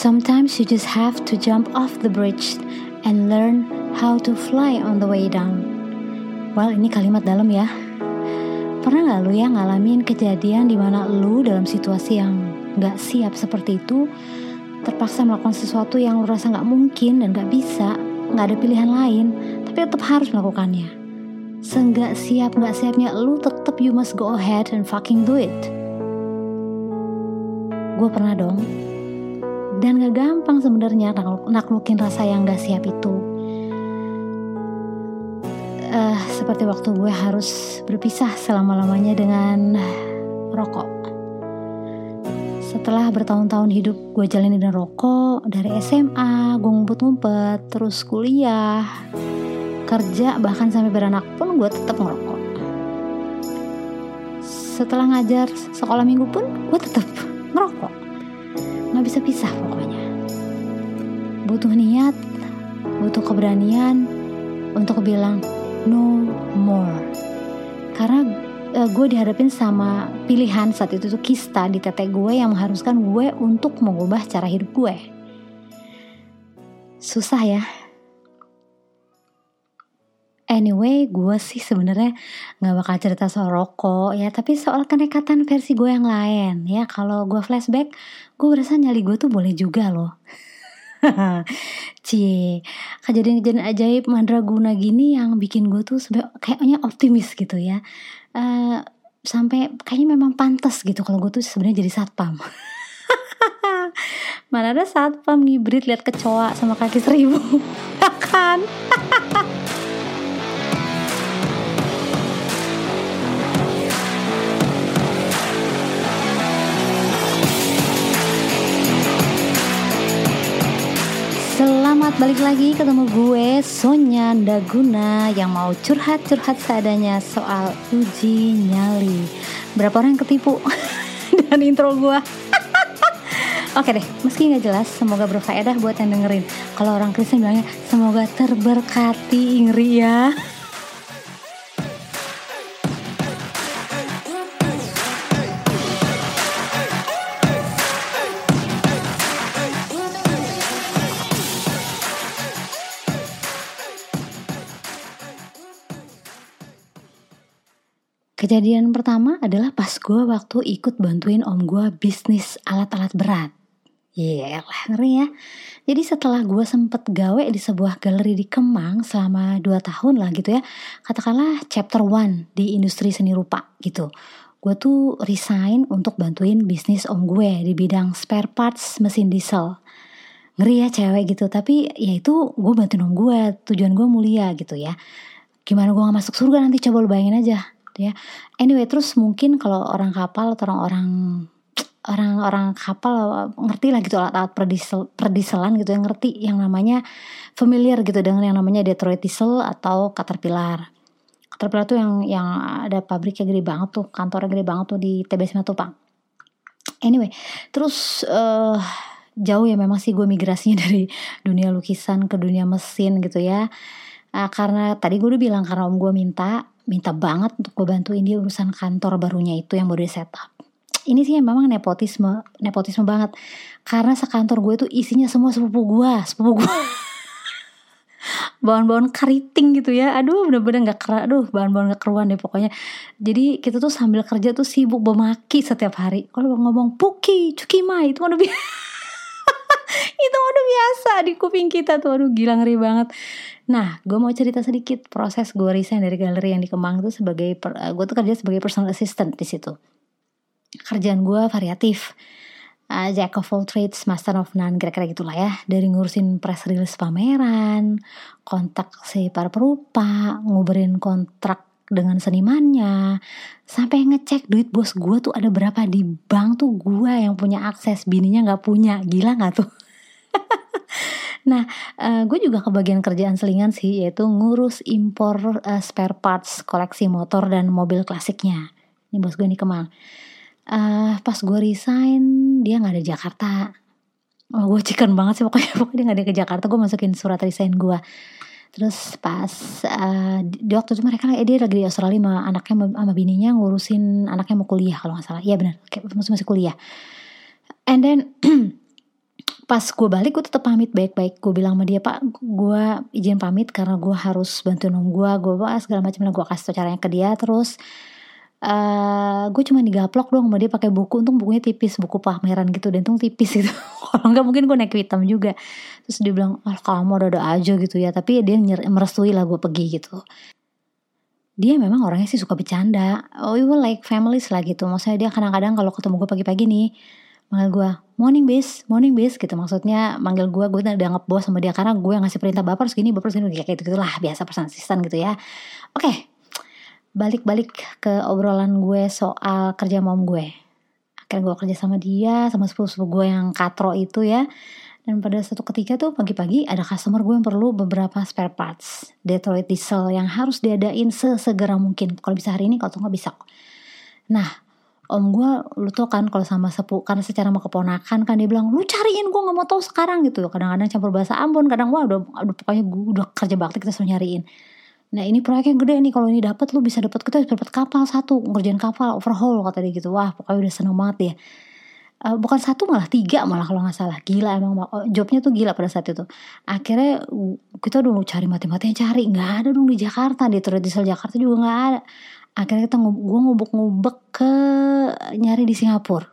Sometimes you just have to jump off the bridge and learn how to fly on the way down. Well, ini kalimat dalam ya. Pernah gak lu ya ngalamin kejadian di mana lu dalam situasi yang gak siap seperti itu, terpaksa melakukan sesuatu yang lu rasa gak mungkin dan gak bisa, gak ada pilihan lain, tapi tetap harus melakukannya. Seenggak siap gak siapnya lu tetap you must go ahead and fucking do it. Gue pernah dong dan gak gampang sebenarnya naklukin rasa yang gak siap itu. Uh, seperti waktu gue harus berpisah selama-lamanya dengan rokok. Setelah bertahun-tahun hidup gue jalani dengan rokok, dari SMA, gue ngumpet-ngumpet, terus kuliah, kerja, bahkan sampai beranak pun gue tetap ngerokok. Setelah ngajar sekolah minggu pun gue tetap ngerokok nggak bisa pisah pokoknya. Butuh niat butuh keberanian untuk bilang no more. Karena uh, gue dihadapin sama pilihan saat itu tuh kista di tete gue yang mengharuskan gue untuk mengubah cara hidup gue. Susah ya Anyway, gue sih sebenarnya nggak bakal cerita soal rokok ya, tapi soal kenekatan versi gue yang lain ya. Kalau gue flashback, gue berasa nyali gue tuh boleh juga loh. Cie, kejadian-kejadian ajaib mandraguna gini yang bikin gue tuh kayaknya optimis gitu ya. Uh, sampai kayaknya memang pantas gitu kalau gue tuh sebenarnya jadi satpam. Mana ada satpam ngibrit lihat kecoa sama kaki seribu, ya kan? Balik lagi ketemu gue Sonya Daguna yang mau curhat-curhat seadanya soal uji nyali. Berapa orang yang ketipu dengan intro gue? Oke deh, meski nggak jelas, semoga berfaedah buat yang dengerin. Kalau orang Kristen bilangnya semoga terberkati Ingri ya. Kejadian pertama adalah pas gue waktu ikut bantuin om gue bisnis alat-alat berat. Iya lah ngeri ya. Jadi setelah gue sempet gawe di sebuah galeri di Kemang selama 2 tahun lah gitu ya. Katakanlah chapter 1 di industri seni rupa gitu. Gue tuh resign untuk bantuin bisnis om gue di bidang spare parts mesin diesel. Ngeri ya cewek gitu. Tapi ya itu gue bantuin om gue. Tujuan gue mulia gitu ya. Gimana gue gak masuk surga nanti coba lu bayangin aja ya anyway terus mungkin kalau orang kapal atau orang-orang orang-orang kapal ngerti lah gitu alat-alat perdiesel, perdiselan gitu yang ngerti yang namanya familiar gitu dengan yang namanya Detroit Diesel atau Caterpillar. Caterpillar tuh yang yang ada pabriknya gede banget tuh, kantornya gede banget tuh di TBS Matupang. Anyway, terus uh, jauh ya memang sih gue migrasinya dari dunia lukisan ke dunia mesin gitu ya. Uh, karena tadi gue udah bilang karena om gue minta minta banget untuk gue bantuin dia urusan kantor barunya itu yang baru di setup ini sih memang nepotisme nepotisme banget. Karena sekantor gue tuh isinya semua sepupu gue sepupu gue bahan-bahan keriting gitu ya. Aduh bener-bener gak kerak aduh bahan-bahan gak keruan deh pokoknya. Jadi kita tuh sambil kerja tuh sibuk memaki setiap hari. Kalau ngomong puki cuki mai itu udah biasa itu udah biasa di kuping kita tuh aduh gila ngeri banget Nah, gue mau cerita sedikit proses gue resign dari galeri yang di Kemang itu sebagai uh, gue tuh kerja sebagai personal assistant di situ. Kerjaan gue variatif. Uh, jack of all trades, master of none, kira-kira gitulah ya. Dari ngurusin press release pameran, kontak si para perupa, nguberin kontrak dengan senimannya, sampai ngecek duit bos gue tuh ada berapa di bank tuh gue yang punya akses, bininya nggak punya, gila nggak tuh? Nah, uh, gue juga kebagian kerjaan selingan sih, yaitu ngurus impor uh, spare parts koleksi motor dan mobil klasiknya. Ini bos gue nih Kemang. Uh, pas gue resign, dia nggak ada Jakarta. Oh, gue chicken banget sih pokoknya, pokoknya dia gak ada ke Jakarta. Gue masukin surat resign gue. Terus pas uh, di waktu itu mereka eh, dia lagi di Australia sama anaknya sama bininya ngurusin anaknya mau kuliah kalau nggak salah. Iya benar, masih masih kuliah. And then pas gue balik gue tetap pamit baik-baik. Gue bilang sama dia pak gue izin pamit karena gue harus bantuin om gue gue segala macam lah gue kasih tau caranya ke dia terus uh, gue cuma digaplok dong sama dia pakai buku. Untung bukunya tipis buku pameran gitu dan untung tipis gitu. Kalau enggak mungkin gue naik hitam juga. Terus dia bilang ah kamu ada ada aja gitu ya. Tapi dia merestui lah gue pergi gitu. Dia memang orangnya sih suka bercanda. Oh were like families lah gitu. Maksudnya dia kadang-kadang kalau ketemu gue pagi-pagi nih manggil gue morning bis. Morning bis. Gitu maksudnya manggil gue gue udah anggap bos sama dia. Karena gue yang ngasih perintah bapak harus gini bapak harus gini kayak gitu gitulah biasa pesan asisten gitu ya. Oke okay. balik-balik ke obrolan gue soal kerja mom gue. Akhirnya gue kerja sama dia sama sepupu-sepupu gue yang katro itu ya. Dan pada satu ketika tuh pagi-pagi ada customer gue yang perlu beberapa spare parts. Detroit diesel yang harus diadain sesegera mungkin. Kalau bisa hari ini kalau nggak bisa nah om gue lu tau kan kalau sama sepu karena secara mau keponakan kan dia bilang lu cariin gue nggak mau tahu sekarang gitu. Kadang-kadang campur bahasa Ambon kadang wah udah, udah pokoknya gue udah kerja bakti kita selalu nyariin. Nah ini proyeknya gede nih kalau ini dapat lu bisa dapat kita dapat kapal satu ngerjain kapal overhaul kata dia gitu. Wah pokoknya udah seneng banget ya uh, bukan satu malah tiga malah kalau nggak salah. Gila emang oh, jobnya tuh gila pada saat itu. Akhirnya kita udah cari mati-matian cari nggak ada dong di Jakarta di Diesel Jakarta juga nggak ada akhirnya kita gue ngubek-ngubek ke nyari di Singapura.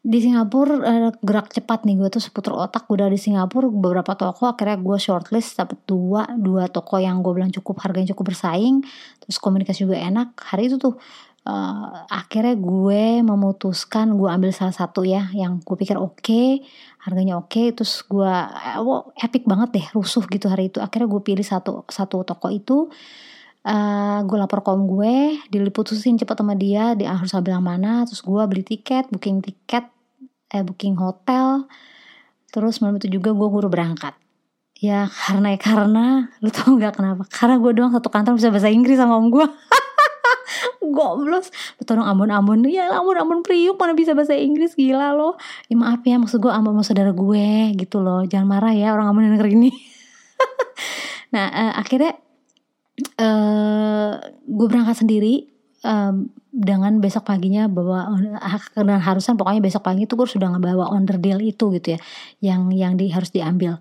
Di Singapura uh, gerak cepat nih gue tuh seputar otak udah di Singapura beberapa toko akhirnya gue shortlist dapet dua dua toko yang gue bilang cukup harganya cukup bersaing terus komunikasi juga enak. Hari itu tuh uh, akhirnya gue memutuskan gue ambil salah satu ya yang gue pikir oke okay, harganya oke okay, terus gue uh, epic banget deh rusuh gitu hari itu. Akhirnya gue pilih satu satu toko itu eh, gue lapor kom gue diliputusin cepet sama dia dia harus bilang mana terus gue beli tiket booking tiket eh booking hotel. Terus malam itu juga gue guru berangkat. Ya karena ya karena lu tau nggak kenapa? Karena gue doang satu kantor bisa bahasa Inggris sama om gue goblos betul dong Ambon Ambon ya Ambon Ambon Priuk mana bisa bahasa Inggris? Gila loh ya maaf ya maksud gue Ambon mau saudara gue gitu loh jangan marah ya orang Ambon yang denger ini. Nah uh, akhirnya uh, gue berangkat sendiri um, dengan besok paginya bawa dengan harusan pokoknya besok pagi itu gue sudah ngebawa under deal itu gitu ya yang yang di harus diambil.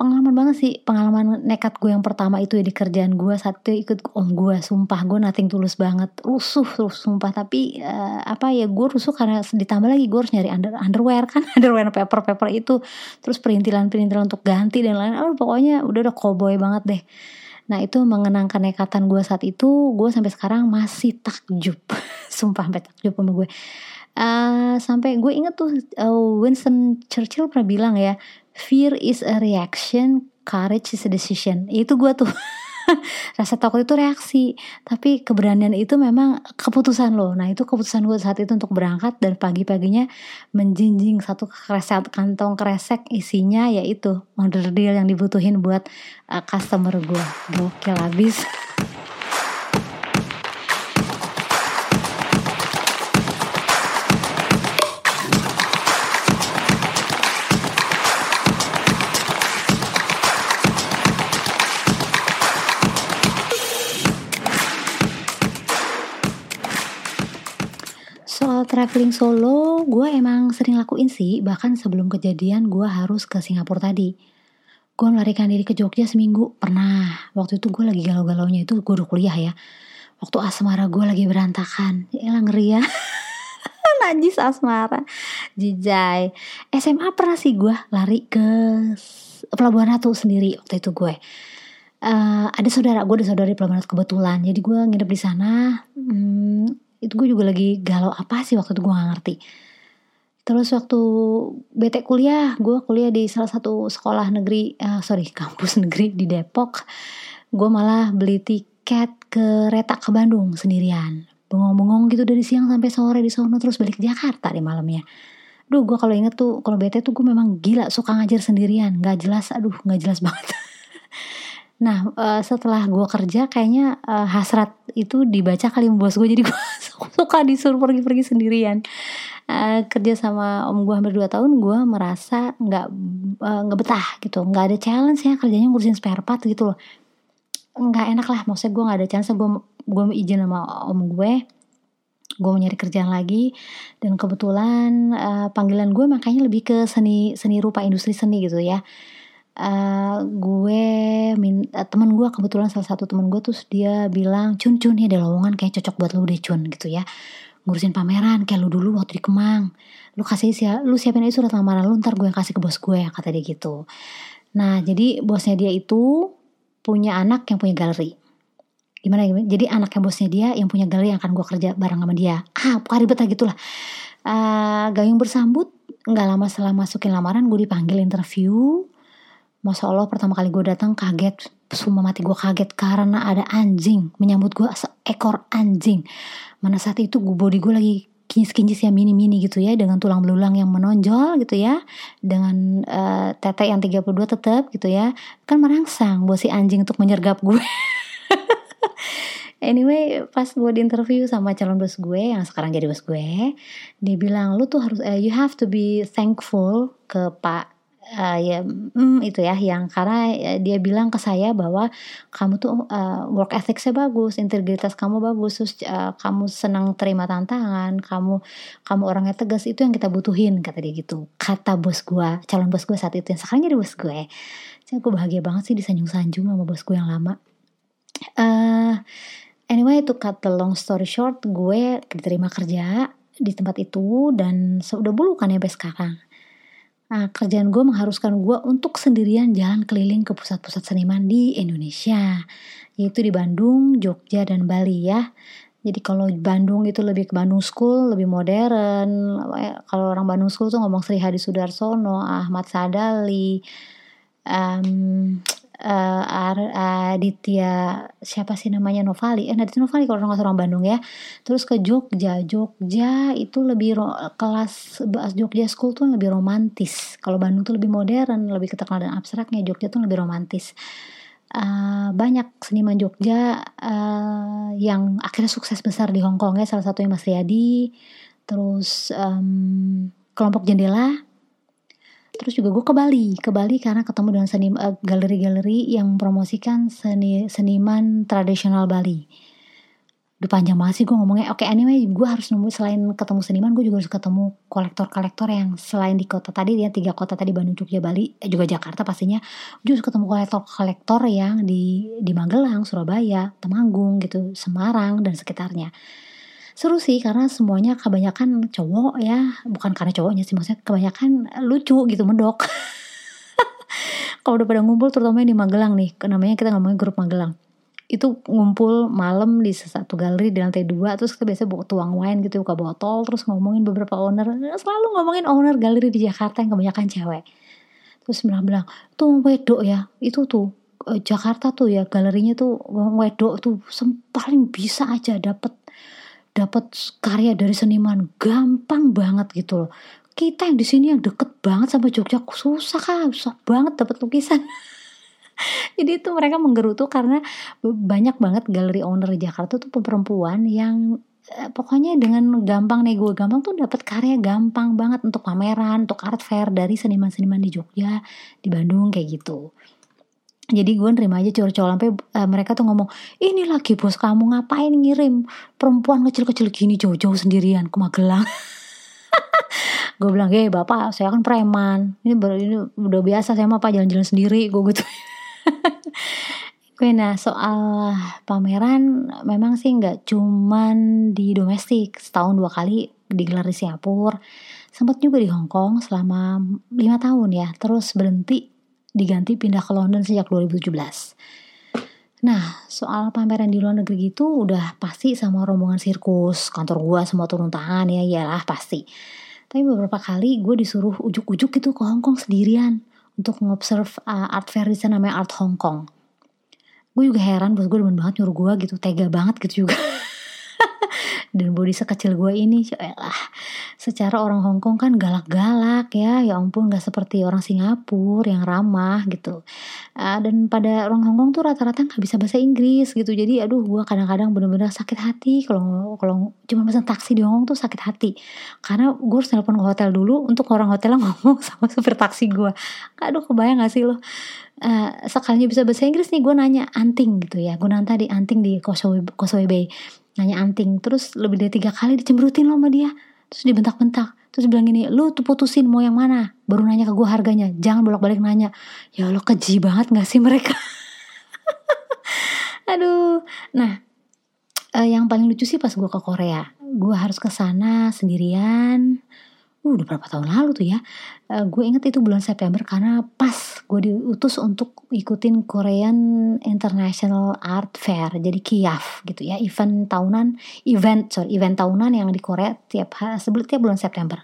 Pengalaman banget sih pengalaman nekat gue yang pertama itu ya di kerjaan gue saat itu ikut om gue sumpah gue nating tulus banget rusuh terus sumpah. Tapi uh, apa ya gue rusuh karena ditambah lagi gue harus nyari under, underwear kan underwear paper paper itu. Terus perintilan perintilan untuk ganti dan lain-lain oh, pokoknya udah udah cowboy banget deh Nah itu mengenang kenekatan gue saat itu, gue sampai sekarang masih takjub, sumpah sampai takjub sama gue. Uh, sampai gue inget tuh uh, Winston Churchill pernah bilang ya, fear is a reaction, courage is a decision. Itu gue tuh. rasa takut itu reaksi. Tapi keberanian itu memang keputusan lo. Nah itu keputusan gue saat itu untuk berangkat dan pagi-paginya menjinjing satu kresek kantong kresek isinya yaitu order deal yang dibutuhin buat uh, customer gue. Gokil abis traveling solo gue emang sering lakuin sih. Bahkan sebelum kejadian gue harus ke Singapura tadi. Gue melarikan diri ke Jogja seminggu. Pernah. Waktu itu gue lagi galau-galaunya itu gue udah kuliah ya. Waktu asmara gue lagi berantakan. Ya ngeri ya. Najis asmara. Jijai. SMA pernah sih gue lari ke Pelabuhan Ratu sendiri waktu itu gue. Uh, ada saudara gue ada saudara di Pelabuhan kebetulan. Jadi gue nginep di sana. Hmm, itu gue juga lagi galau apa sih waktu itu gue gak ngerti. Terus waktu bete kuliah gue kuliah di salah satu sekolah negeri uh, sorry kampus negeri di Depok gue malah beli tiket kereta ke Bandung sendirian. Bengong-bengong gitu dari siang sampai sore di sana terus balik ke Jakarta di malamnya. Duh gue kalau inget tuh kalau bete tuh gue memang gila suka ngajar sendirian. Nggak jelas aduh nggak jelas banget Nah uh, setelah gue kerja kayaknya uh, hasrat itu dibaca kali bos gue jadi gue suka disuruh pergi-pergi sendirian. Uh, kerja sama om gue hampir 2 tahun gue merasa nggak nggak uh, betah gitu. Nggak ada challenge ya kerjanya ngurusin spare part gitu loh. Nggak enak lah maksudnya gue nggak ada challenge. Gue gue izin sama om gue gue mau nyari kerjaan lagi. Dan kebetulan uh, panggilan gue makanya lebih ke seni seni rupa industri seni gitu ya uh, gue min, uh, teman gue kebetulan salah satu teman gue tuh dia bilang cun cun ya ada lowongan kayak cocok buat lu deh cun gitu ya. Ngurusin pameran kayak lu dulu waktu di Kemang. Lu kasih sih lu siapin aja surat lamaran lu ntar gue yang kasih ke bos gue kata dia gitu. Nah jadi bosnya dia itu punya anak yang punya galeri. Gimana gimana? Jadi anaknya bosnya dia yang punya galeri yang akan gue kerja bareng sama dia. Ah bukan ribet lah gitulah. Uh, gayung bersambut nggak lama setelah masukin lamaran gue dipanggil interview Masya Allah pertama kali gue datang kaget. Sumpah mati gue kaget karena ada anjing Menyambut gue seekor anjing. Mana saat itu gue body gue lagi kincis-kincis ya mini-mini gitu ya Dengan tulang belulang yang menonjol gitu ya Dengan uh, tete yang 32 tetap gitu ya. Kan merangsang buat si anjing untuk menyergap gue Anyway, pas gue di interview sama calon bos gue yang sekarang jadi bos gue, dia bilang lu tuh harus uh, you have to be thankful ke Pak uh, ya mm, itu ya yang karena uh, dia bilang ke saya bahwa kamu tuh uh, work ethicsnya bagus, integritas kamu bagus, terus uh, kamu senang terima tantangan, kamu kamu orangnya tegas itu yang kita butuhin kata dia gitu. Kata bos gue, calon bos gue saat itu yang sekarang jadi bos gue. Saya aku bahagia banget sih disanjung-sanjung sama bos gue yang lama. Uh, anyway, to cut the long story short, gue diterima kerja di tempat itu dan sudah bulu kan ya sampai sekarang Nah, kerjaan gue mengharuskan gue untuk sendirian jalan keliling ke pusat-pusat seniman di Indonesia, yaitu di Bandung, Jogja, dan Bali ya. Jadi kalau Bandung itu lebih ke Bandung School, lebih modern. Kalau orang Bandung School tuh ngomong Sri Hadi Sudarsono, Ahmad Sadali, um, uh, Aditya siapa sih namanya? Novali. Eh Aditya Novali kalau nggak orang Bandung ya. Terus ke Jogja. Jogja itu lebih ro, kelas Jogja School tuh lebih romantis. Kalau Bandung tuh lebih modern lebih keterkenal dan abstraknya. Jogja tuh lebih romantis. Uh, banyak seniman Jogja uh, yang akhirnya sukses besar di Hong Kong ya. Salah satunya Mas Riyadi. Terus um, kelompok jendela Terus juga gue ke Bali, ke Bali karena ketemu dengan seni uh, galeri-galeri yang mempromosikan seni seniman tradisional Bali. Udah panjang banget sih gue ngomongnya. Oke, okay, anyway, gue harus nemu selain ketemu seniman, gue juga harus ketemu kolektor-kolektor yang selain di kota tadi ya tiga kota tadi Bandung, Jogja, Bali, eh, juga Jakarta pastinya. Gue harus ketemu kolektor-kolektor yang di di Magelang, Surabaya, Temanggung gitu, Semarang dan sekitarnya seru sih karena semuanya kebanyakan cowok ya. Bukan karena cowoknya sih maksudnya kebanyakan lucu gitu medok. Kalau udah pada ngumpul terutama di Magelang nih namanya kita ngomongin grup Magelang. Itu ngumpul malam di satu galeri di lantai dua terus kita biasa bawa tuang wine gitu buka botol terus ngomongin beberapa owner. Selalu ngomongin owner galeri di Jakarta yang kebanyakan cewek. Terus bilang-bilang tuh wedok ya. Itu tuh eh, Jakarta tuh ya galerinya tuh wedok tuh paling bisa aja dapet dapat karya dari seniman gampang banget gitu loh. Kita yang di sini yang deket banget sama Jogja susah kan susah banget dapat lukisan. Jadi itu mereka menggerutu karena banyak banget galeri owner di Jakarta tuh perempuan yang eh, pokoknya dengan gampang nego gampang tuh dapat karya gampang banget untuk pameran untuk art fair dari seniman-seniman di Jogja di Bandung kayak gitu jadi gue nerima aja cowok-cowok sampai uh, mereka tuh ngomong ini lagi bos kamu ngapain ngirim perempuan kecil-kecil gini jauh-jauh sendirian ke Magelang? Gue bilang hei bapak saya kan preman. Ini, baru, ini udah biasa saya mah pak jalan-jalan sendiri gue gitu. Oke, nah soal pameran memang sih nggak cuman di domestik. Setahun dua kali digelar di Singapura sempat juga di Hong Kong selama lima tahun ya. Terus berhenti diganti pindah ke London sejak 2017. Nah, soal pameran di luar negeri gitu udah pasti sama rombongan sirkus, kantor gua semua turun tangan ya, iyalah pasti. Tapi beberapa kali gue disuruh ujuk-ujuk gitu ke Hong Kong sendirian untuk ngobserve uh, art fair di sana namanya Art Hong Kong. Gue juga heran, bos gue demen banget nyuruh gue gitu, tega banget gitu juga. dan body sekecil gue ini lah secara orang Hong Kong kan galak-galak ya. Ya ampun gak seperti orang Singapura yang ramah gitu. Uh, dan pada orang Hong Kong tuh rata-rata nggak bisa bahasa Inggris gitu. Jadi aduh gue kadang-kadang bener-bener sakit hati. Kalau kalau cuma pesan taksi di Hong Kong tuh sakit hati. Karena gue harus telepon ke hotel dulu untuk orang hotel ngomong sama supir taksi gue aduh kebayang gak sih lo? Uh, sekalinya bisa bahasa Inggris nih gue nanya anting gitu ya. Gue nanti di anting di Causeway, Causeway Bay nanya anting. Terus lebih dari tiga kali dicemberutin loh sama dia. Terus dibentak-bentak. Terus bilang gini lu tuh putusin mau yang mana? Baru nanya ke gue harganya. Jangan bolak-balik nanya. Ya lo keji banget gak sih mereka? Aduh. Nah uh, yang paling lucu sih pas gue ke Korea. Gue harus ke sana sendirian uh, udah berapa tahun lalu tuh ya. Uh, gue inget itu bulan September karena pas gue diutus untuk ikutin Korean International Art Fair jadi KIAF gitu ya event tahunan event sorry event tahunan yang di Korea tiap sebelum tiap bulan September.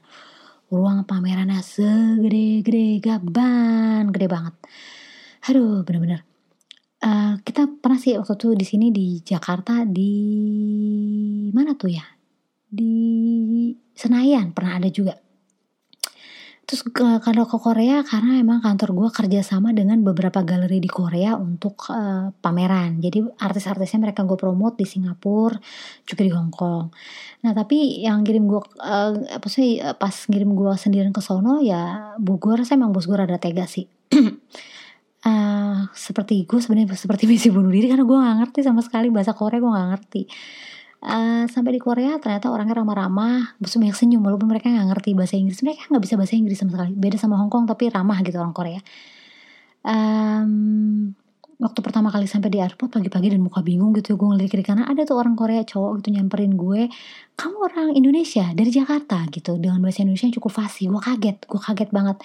Ruang pamerannya segede-gede gaban gede banget. Aduh bener-bener. Uh, kita pernah sih waktu itu di sini di Jakarta di mana tuh ya? Di Senayan pernah ada juga Terus kalau ke Korea karena emang kantor gue kerja sama dengan beberapa galeri di Korea untuk uh, pameran. Jadi artis-artisnya mereka gue promote di Singapura, juga di Hong Kong. Nah tapi yang kirim gue, uh, apa sih pas ngirim gue sendirian ke sono ya bu gue rasa emang bos gue rada tega sih. uh, seperti gue sebenarnya seperti misi bunuh diri karena gue gak ngerti sama sekali bahasa Korea gue gak ngerti Uh, sampai di Korea ternyata orangnya ramah-ramah, terus banyak senyum walaupun mereka nggak ngerti bahasa Inggris, mereka nggak bisa bahasa Inggris sama sekali. Beda sama Hong Kong tapi ramah gitu orang Korea. Um, waktu pertama kali sampai di airport pagi-pagi dan muka bingung gitu gue ngelirik kiri kanan ada tuh orang Korea cowok gitu nyamperin gue kamu orang Indonesia dari Jakarta gitu dengan bahasa Indonesia yang cukup fasih gue kaget gue kaget banget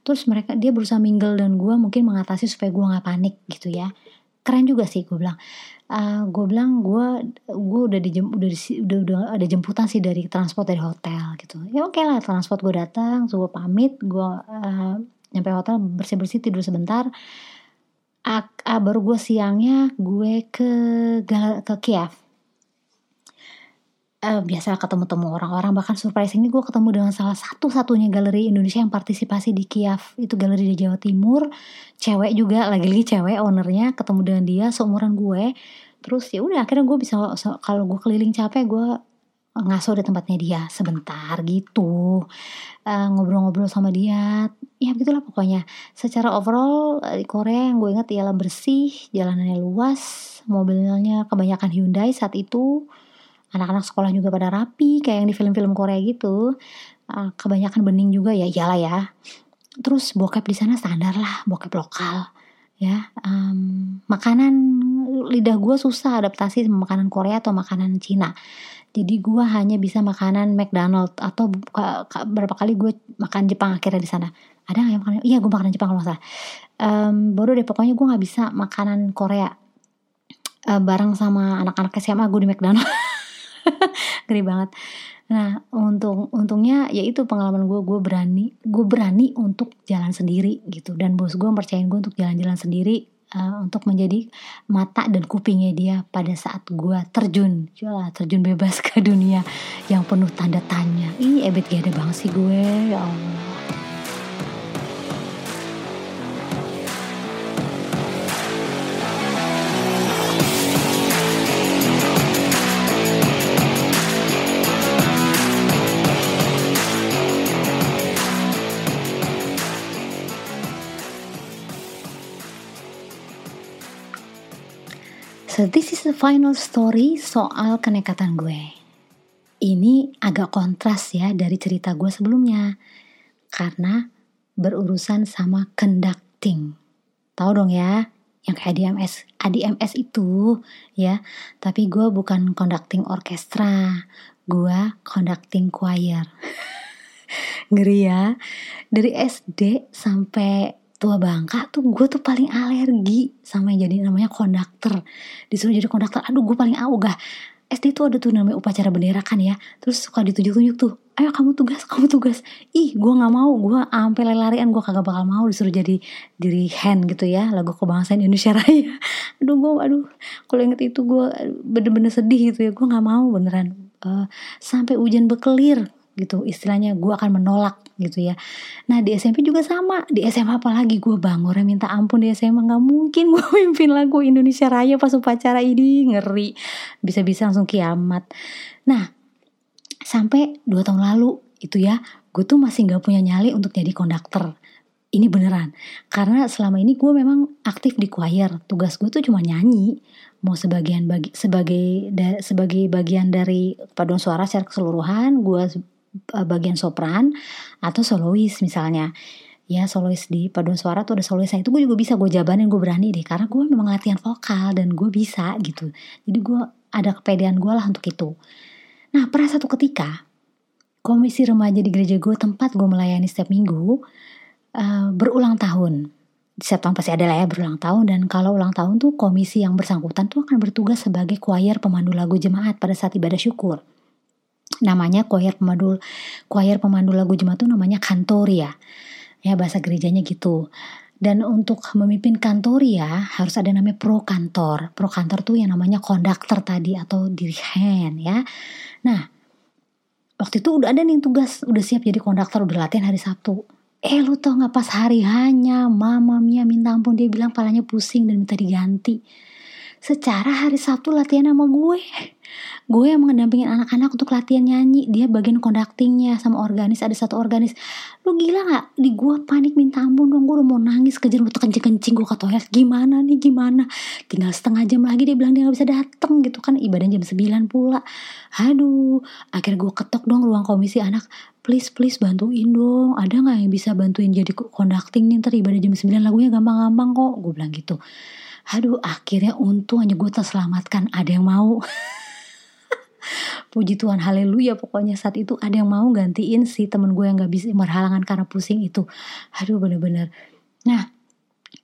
terus mereka dia berusaha mingle dan gue mungkin mengatasi supaya gue nggak panik gitu ya keren juga sih gue bilang uh, eh, gue bilang gue gue udah di udah, di, udah udah ada jemputan sih dari transport dari hotel gitu. Ya oke okay lah transport gue datang gue pamit gue uh, nyampe hotel bersih bersih tidur sebentar. Uh, uh, baru gue siangnya gue ke ke Kiev uh, biasa ketemu-temu orang-orang. Bahkan surprise ini gue ketemu dengan salah satu-satunya galeri Indonesia yang partisipasi di Kiev itu galeri di Jawa Timur. Cewek juga lagi-lagi cewek ownernya ketemu dengan dia seumuran gue. Terus ya udah akhirnya gue bisa kalau gue keliling capek gue ngaso di tempatnya dia sebentar gitu. Uh, ngobrol-ngobrol sama dia. Ya begitulah pokoknya. Secara overall di Korea yang gue ingat ialah bersih jalanannya luas mobilnya kebanyakan Hyundai saat itu anak-anak sekolah juga pada rapi kayak yang di film-film Korea gitu. Uh, kebanyakan bening juga ya iyalah ya. Terus bokep di sana standar lah bokep lokal ya. Um, makanan lidah gue susah adaptasi sama makanan Korea atau makanan Cina. Jadi gue hanya bisa makanan McDonald atau berapa kali gue makan Jepang akhirnya di sana. Ada nggak yang makanan iya gue makanan Jepang kalau salah. Um, baru deh pokoknya gue nggak bisa makanan Korea. Uh, bareng sama anak-anak SMA gue di McDonald ngeri banget. Nah untung untungnya ya itu pengalaman gue gue berani gue berani untuk jalan sendiri gitu. Dan bos gue percayain gue untuk jalan-jalan sendiri uh, untuk menjadi mata dan kupingnya dia pada saat gue terjun. Yalah, terjun bebas ke dunia yang penuh tanda tanya. Ih ebet gede banget sih gue ya Allah So this is the final story soal kenekatan gue. Ini agak kontras ya dari cerita gue sebelumnya. Karena berurusan sama conducting. Tahu dong ya, yang kayak ADMS. ADMS itu ya, tapi gue bukan conducting orkestra. Gue conducting choir. Ngeri ya. Dari SD sampai tua bangka tuh gue tuh paling alergi sama yang jadi namanya konduktor. Disuruh jadi konduktor aduh gue paling ogah SD tuh ada tuh namanya upacara bendera kan ya. Terus suka ditunjuk-tunjuk tuh ayo kamu tugas kamu tugas. Ih gue nggak mau gue ampe larian gue kagak bakal mau disuruh jadi diri hand gitu ya lagu kebangsaan Indonesia Raya. Aduh gue aduh kalau inget itu gue bener-bener sedih gitu ya gue nggak mau beneran. Uh, sampai hujan bekelir gitu. Istilahnya gue akan menolak gitu ya. Nah di SMP juga sama. Di SMA apalagi gue bangornya minta ampun di SMA nggak mungkin gue mimpin lagu Indonesia Raya pas upacara ini. Ngeri. Bisa-bisa langsung kiamat. Nah sampai dua tahun lalu itu ya gue tuh masih nggak punya nyali untuk jadi konduktor. Ini beneran. Karena selama ini gue memang aktif di choir. Tugas gue tuh cuma nyanyi. Mau sebagian bagi sebagai da, sebagai bagian dari paduan suara secara keseluruhan gue bagian sopran atau solois misalnya ya solois di paduan suara tuh ada solois itu gue juga bisa gue jabanin gue berani deh karena gue memang latihan vokal dan gue bisa gitu jadi gue ada kepedean gue lah untuk itu nah pernah satu ketika komisi remaja di gereja gue tempat gue melayani setiap minggu uh, berulang tahun. Setiap tahun pasti ada lah ya berulang tahun dan kalau ulang tahun tuh komisi yang bersangkutan tuh akan bertugas sebagai choir pemandu lagu jemaat pada saat ibadah syukur. Namanya choir pemandu choir pemandu lagu jemaat tuh namanya kantoria. Ya bahasa gerejanya gitu. Dan untuk memimpin kantoria harus ada namanya pro kantor. Pro kantor tuh yang namanya konduktor tadi atau dirigen ya. Nah, waktu itu udah ada nih tugas, udah siap jadi konduktor, udah latihan hari Sabtu Eh lu tau gak pas hari hanya Mama Mia minta ampun dia bilang palanya pusing dan minta diganti Secara hari Sabtu latihan sama gue. Gue yang mengendampingin anak-anak untuk latihan nyanyi. Dia bagian conductingnya sama organis. Ada satu organis. Lu gila gak? Di gue panik minta ampun dong. Gue udah mau nangis kejar lu kencing-kencing. Gue ke toilet. Gimana nih? Gimana? Tinggal setengah jam lagi dia bilang dia gak bisa dateng gitu kan. Ibadah jam 9 pula. Aduh. Akhirnya gue ketok dong ruang komisi anak. Please please bantuin dong. Ada nggak yang bisa bantuin jadi conducting nih? Ntar ibadah jam 9 lagunya gampang-gampang kok. Gue bilang gitu aduh akhirnya untung aja gue terselamatkan. Ada yang mau? Puji Tuhan haleluya. Pokoknya saat itu ada yang mau gantiin si temen gue yang gak bisa berhalangan karena pusing itu. Aduh bener-bener. Nah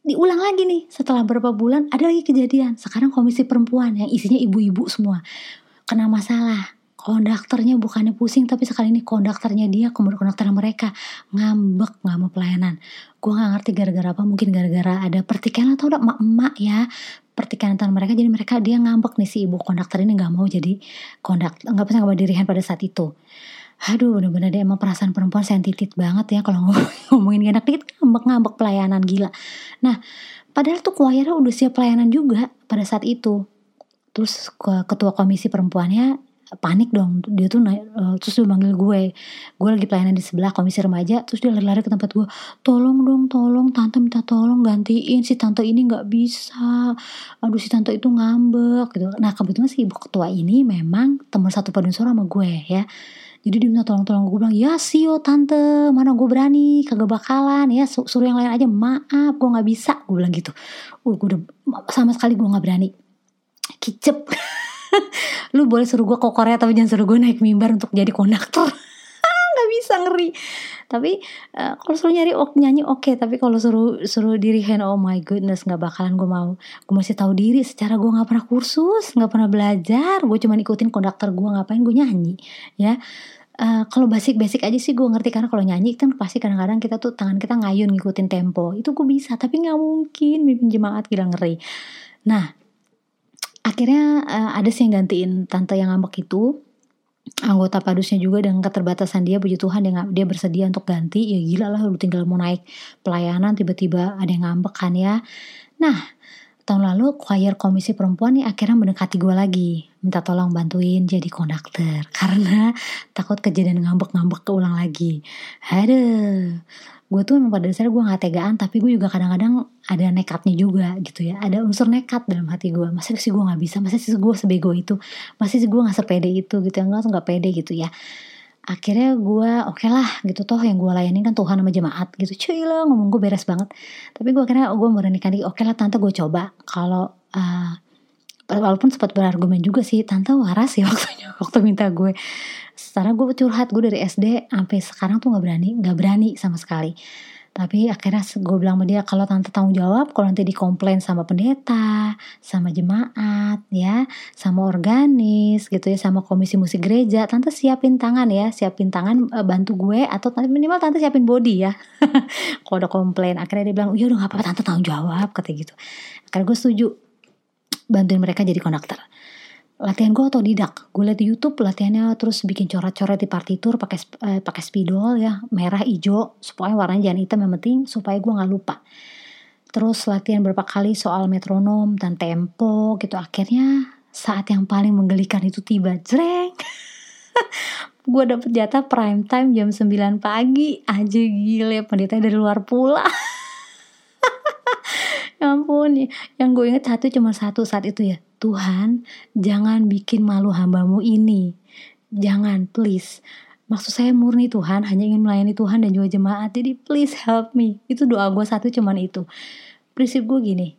diulang lagi nih. Setelah beberapa bulan ada lagi kejadian. Sekarang komisi perempuan yang isinya ibu-ibu semua. Kena masalah konduktornya bukannya pusing tapi sekali ini konduktornya dia kemudian konduktor mereka ngambek nggak mau pelayanan gue nggak ngerti gara-gara apa mungkin gara-gara ada pertikaian atau ada emak-emak ya pertikaian antara mereka jadi mereka dia ngambek nih si ibu konduktor ini nggak mau jadi konduktor nggak bisa nggak dirihan pada saat itu Aduh bener-bener dia emang perasaan perempuan sensitif banget ya kalau ngomongin enak dikit ngambek-ngambek pelayanan gila. Nah padahal tuh choirnya udah siap pelayanan juga pada saat itu. Terus ketua komisi perempuannya panik dong dia tuh naik uh, terus dia manggil gue. Gue lagi pelayanan di sebelah komisi remaja terus dia lari-lari ke tempat gue. Tolong dong tolong tante minta tolong gantiin si tante ini nggak bisa. Aduh si tante itu ngambek gitu. Nah kebetulan si ibu ketua ini memang teman satu paduan suara sama gue ya. Jadi dia minta tolong-tolong gue bilang ya sio tante. Mana gue berani? Kagak bakalan ya. Suruh yang lain aja maaf gue nggak bisa. Gue bilang gitu. Uh gue udah sama sekali gue nggak berani. Kicep lu boleh suruh gue ke Korea tapi jangan suruh gue naik mimbar untuk jadi konduktor. Nggak bisa ngeri. Tapi uh, kalau suruh nyari ok, nyanyi oke okay. tapi kalau suruh suruh diri hand oh my goodness nggak bakalan gue mau. Gue masih tahu diri secara gue nggak pernah kursus nggak pernah belajar. Gue cuma ikutin konduktor gue ngapain gue nyanyi ya. Uh, kalau basic-basic aja sih gue ngerti karena kalau nyanyi kan pasti kadang-kadang kita tuh tangan kita ngayun ngikutin tempo. Itu gue bisa tapi nggak mungkin mimpin jemaat gila ngeri. Nah akhirnya uh, ada sih yang gantiin tante yang ngambek itu. Anggota padusnya juga dengan keterbatasan dia puji Tuhan dia dia bersedia untuk ganti. Ya gila lah lu tinggal mau naik pelayanan tiba-tiba ada yang ngambek kan ya. Nah tahun lalu choir komisi perempuan nih akhirnya mendekati gue lagi. Minta tolong bantuin jadi konduktor. Karena takut kejadian ngambek-ngambek keulang lagi. Aduh gue tuh memang pada dasarnya gue gak tegaan tapi gue juga kadang-kadang ada nekatnya juga gitu ya. Ada unsur nekat dalam hati gue masa sih gue nggak bisa? Masa sih gue sebego itu? Masa sih gue nggak sepede itu gitu? Ya nggak nggak pede gitu ya. Akhirnya gue oke okay lah gitu. Toh yang gue layani kan Tuhan sama jemaat gitu. Cuy lah ngomong gue beres banget. Tapi gue akhirnya gue beranikan diri. Oke okay lah tante gue coba. Kalau uh, walaupun sempat berargumen juga sih tante waras ya waktunya waktu minta gue. Secara gue curhat gue dari SD sampai sekarang tuh nggak berani nggak berani sama sekali. Tapi akhirnya gue bilang sama dia kalau tante tanggung jawab kalau nanti dikomplain sama pendeta sama jemaat ya sama organis gitu ya sama komisi musik gereja tante siapin tangan ya siapin tangan e, bantu gue atau minimal tante siapin body ya. Kalau ada komplain akhirnya dia bilang iya udah gak apa-apa tante tanggung jawab kata gitu. Akhirnya gue setuju bantuin mereka jadi konduktor. Latihan gue otodidak. Gue liat di YouTube latihannya terus bikin coret-coret di partitur pakai eh, pakai spidol ya. Merah hijau. Supaya warnanya jangan hitam yang penting supaya gue nggak lupa. Terus latihan berapa kali soal metronom dan tempo gitu. Akhirnya saat yang paling menggelikan itu tiba. Jreng! Gue dapet jatah prime time jam 9 pagi. Aja gile pendeta dari luar pula. ya ampun yang gue inget satu cuma satu saat itu ya. Tuhan jangan bikin malu hambamu ini. Jangan please. Maksud saya murni Tuhan hanya ingin melayani Tuhan dan juga jemaat. Jadi please help me. Itu doa gue satu cuman itu. Prinsip gue gini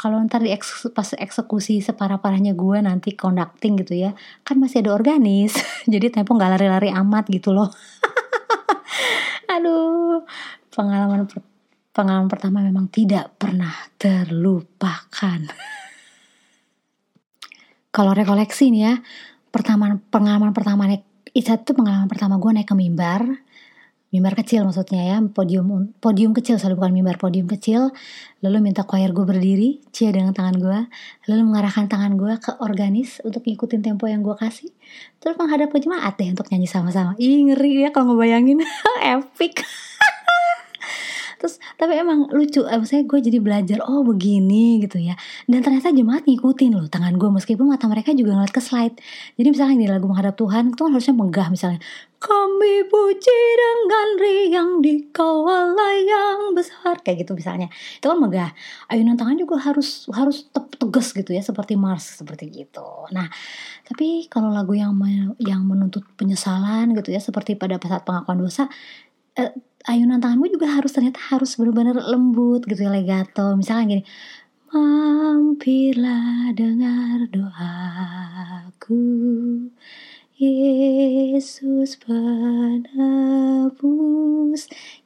kalau ntar di eks, pas eksekusi separah-parahnya gue nanti conducting gitu ya kan masih ada organis. Jadi tempo nggak lari-lari amat gitu loh. Aduh pengalaman per, pengalaman pertama memang tidak pernah terlupakan. Kalau rekoleksi nih ya pertama pengalaman pertama naik itu pengalaman pertama gue naik ke mimbar. Mimbar kecil maksudnya ya podium podium kecil soalnya bukan mimbar podium kecil. Lalu minta choir gue berdiri cia dengan tangan gue lalu mengarahkan tangan gue ke organis untuk ngikutin tempo yang gue kasih. Terus menghadap ke jemaat deh untuk nyanyi sama-sama. Ih ngeri ya kalau ngebayangin. Epic terus tapi emang lucu eh, saya gue jadi belajar oh begini gitu ya. Dan ternyata jemaat ngikutin loh tangan gue meskipun mata mereka juga ngeliat ke slide. Jadi misalnya ini lagu menghadap Tuhan itu kan harusnya megah misalnya. Kami puji dengan riang di kawal yang besar kayak gitu misalnya. Itu kan megah. Ayunan tangan juga harus harus tegas gitu ya seperti Mars seperti gitu. Nah tapi kalau lagu yang yang menuntut penyesalan gitu ya seperti pada saat pengakuan dosa eh, ayunan tanganmu juga harus ternyata harus benar-benar lembut gitu legato. Misalnya gini mampirlah dengar doaku Yesus penebus.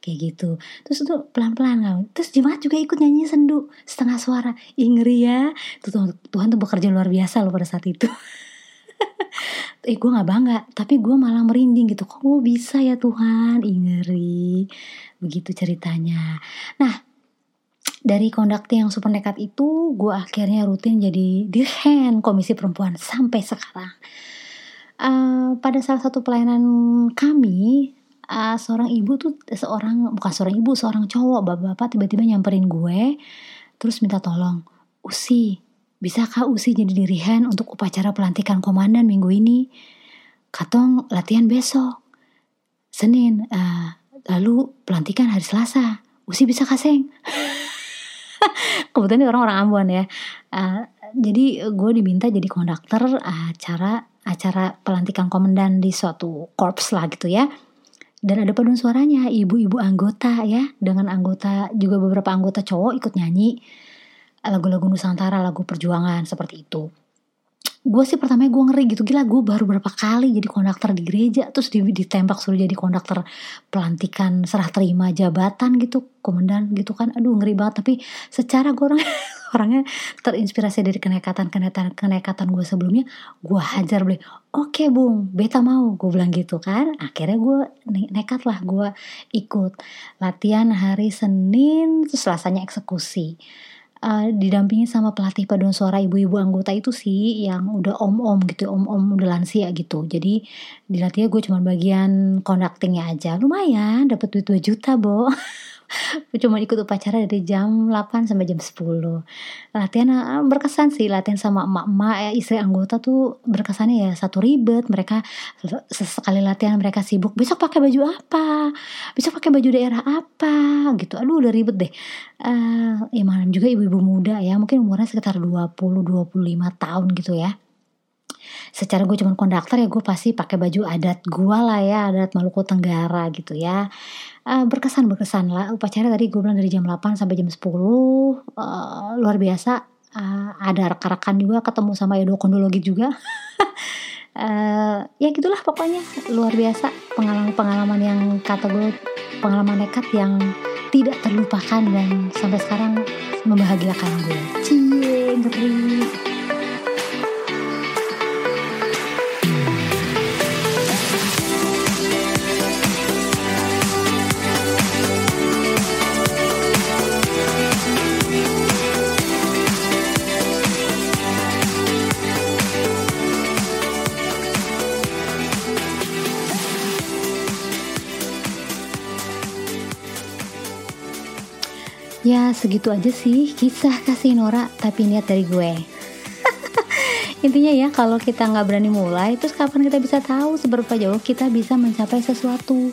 Kayak gitu. Terus itu pelan-pelan kan terus jemaat juga ikut nyanyi sendu setengah suara. Ih, ya. Tuh, Tuhan tuh bekerja luar biasa loh pada saat itu eh gue gak bangga tapi gue malah merinding gitu. Kok gue bisa ya Tuhan? Ih, ngeri. Begitu ceritanya. Nah dari kondakti yang super nekat itu gue akhirnya rutin jadi dirhen komisi perempuan sampai sekarang. Uh, pada salah satu pelayanan kami uh, seorang ibu tuh seorang bukan seorang ibu seorang cowok bapak-bapak tiba-tiba nyamperin gue terus minta tolong usi Bisakah Usi jadi dirihan untuk upacara pelantikan komandan minggu ini? Katong latihan besok. Senin, uh, lalu pelantikan hari Selasa. Usi bisa kaseng. Kebetulan ini orang-orang Ambon ya. Uh, jadi gue diminta jadi konduktor acara acara pelantikan komandan di suatu korps lah gitu ya. Dan ada paduan suaranya, ibu-ibu anggota ya, dengan anggota juga beberapa anggota cowok ikut nyanyi lagu-lagu Nusantara, lagu perjuangan seperti itu. Gue sih pertamanya gue ngeri gitu. Gila gue baru berapa kali jadi konduktor di gereja terus ditembak suruh jadi konduktor pelantikan serah terima jabatan gitu komandan gitu kan. Aduh ngeri banget. Tapi secara gue orang orangnya terinspirasi dari kenekatan kenekatan gue sebelumnya gue hajar beli oke bung beta mau gue bilang gitu kan. Akhirnya gue ne nekat lah gue ikut latihan hari Senin terus selasanya eksekusi uh, didampingi sama pelatih paduan suara ibu-ibu anggota itu sih yang udah om-om gitu om-om udah lansia gitu. Jadi dilatih gue cuma bagian conductingnya aja. Lumayan dapat duit 2 juta bo cuma ikut upacara dari jam 8 sampai jam 10 latihan ah, berkesan sih latihan sama emak-emak ya, istri anggota tuh berkesannya ya satu ribet. Mereka sesekali latihan mereka sibuk besok pakai baju apa? Besok pakai baju daerah apa? Gitu. Aduh udah ribet deh. Uh, ya malam juga ibu-ibu muda ya mungkin umurnya sekitar 20-25 tahun gitu ya secara gue cuma konduktor ya gue pasti pakai baju adat gue lah ya adat Maluku Tenggara gitu ya. Uh, berkesan berkesan lah. Upacara tadi gue bilang dari jam 8 sampai jam 10 uh, eh, luar biasa. Uh, ada rekan-rekan juga ketemu sama Edo Kondologi juga. Uh, ya gitulah pokoknya. Luar biasa pengalaman-pengalaman yang kata gue pengalaman nekat yang tidak terlupakan dan sampai sekarang membahagiakan gue cie ngeri Ya segitu aja sih kisah kasih Nora tapi niat dari gue. intinya ya kalau kita nggak berani mulai terus kapan kita bisa tahu seberapa jauh kita bisa mencapai sesuatu?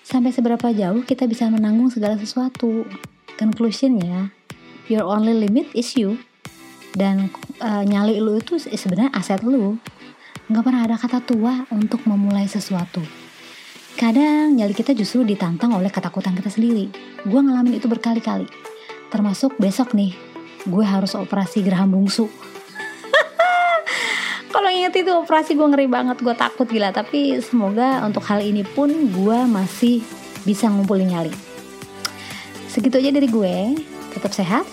Sampai seberapa jauh kita bisa menanggung segala sesuatu? Conclusionnya your only limit is you. Dan uh, nyali lu itu sebenarnya aset lu. Nggak pernah ada kata tua untuk memulai sesuatu kadang nyali kita justru ditantang oleh ketakutan kita sendiri. Gue ngalamin itu berkali-kali. Termasuk besok nih gue harus operasi geraham bungsu. Kalau inget itu operasi gue ngeri banget gue takut gila. Tapi semoga untuk hal ini pun gue masih bisa ngumpulin nyali. Segitu aja dari gue. Tetap sehat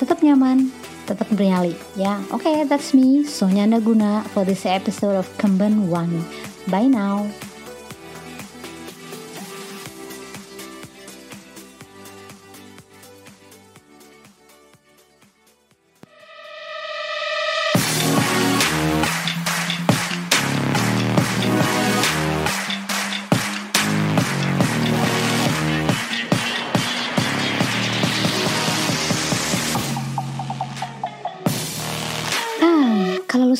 tetap nyaman tetap bernyali ya. Oke okay, that's me Sonya Naguna for this episode of Kemban One. Bye now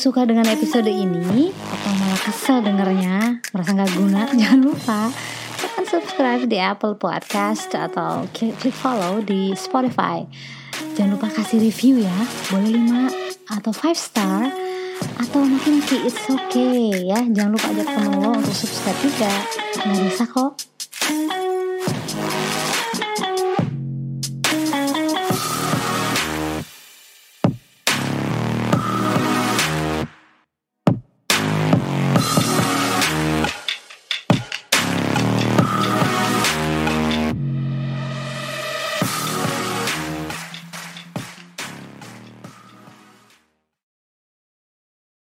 suka dengan episode ini atau malah kesel dengernya, merasa nggak guna, jangan lupa tekan subscribe di Apple Podcast atau klik follow di Spotify. Jangan lupa kasih review ya, boleh 5 atau 5 star atau mungkin sih it's okay ya. Jangan lupa ajak temen lo untuk subscribe juga. Nggak bisa kok.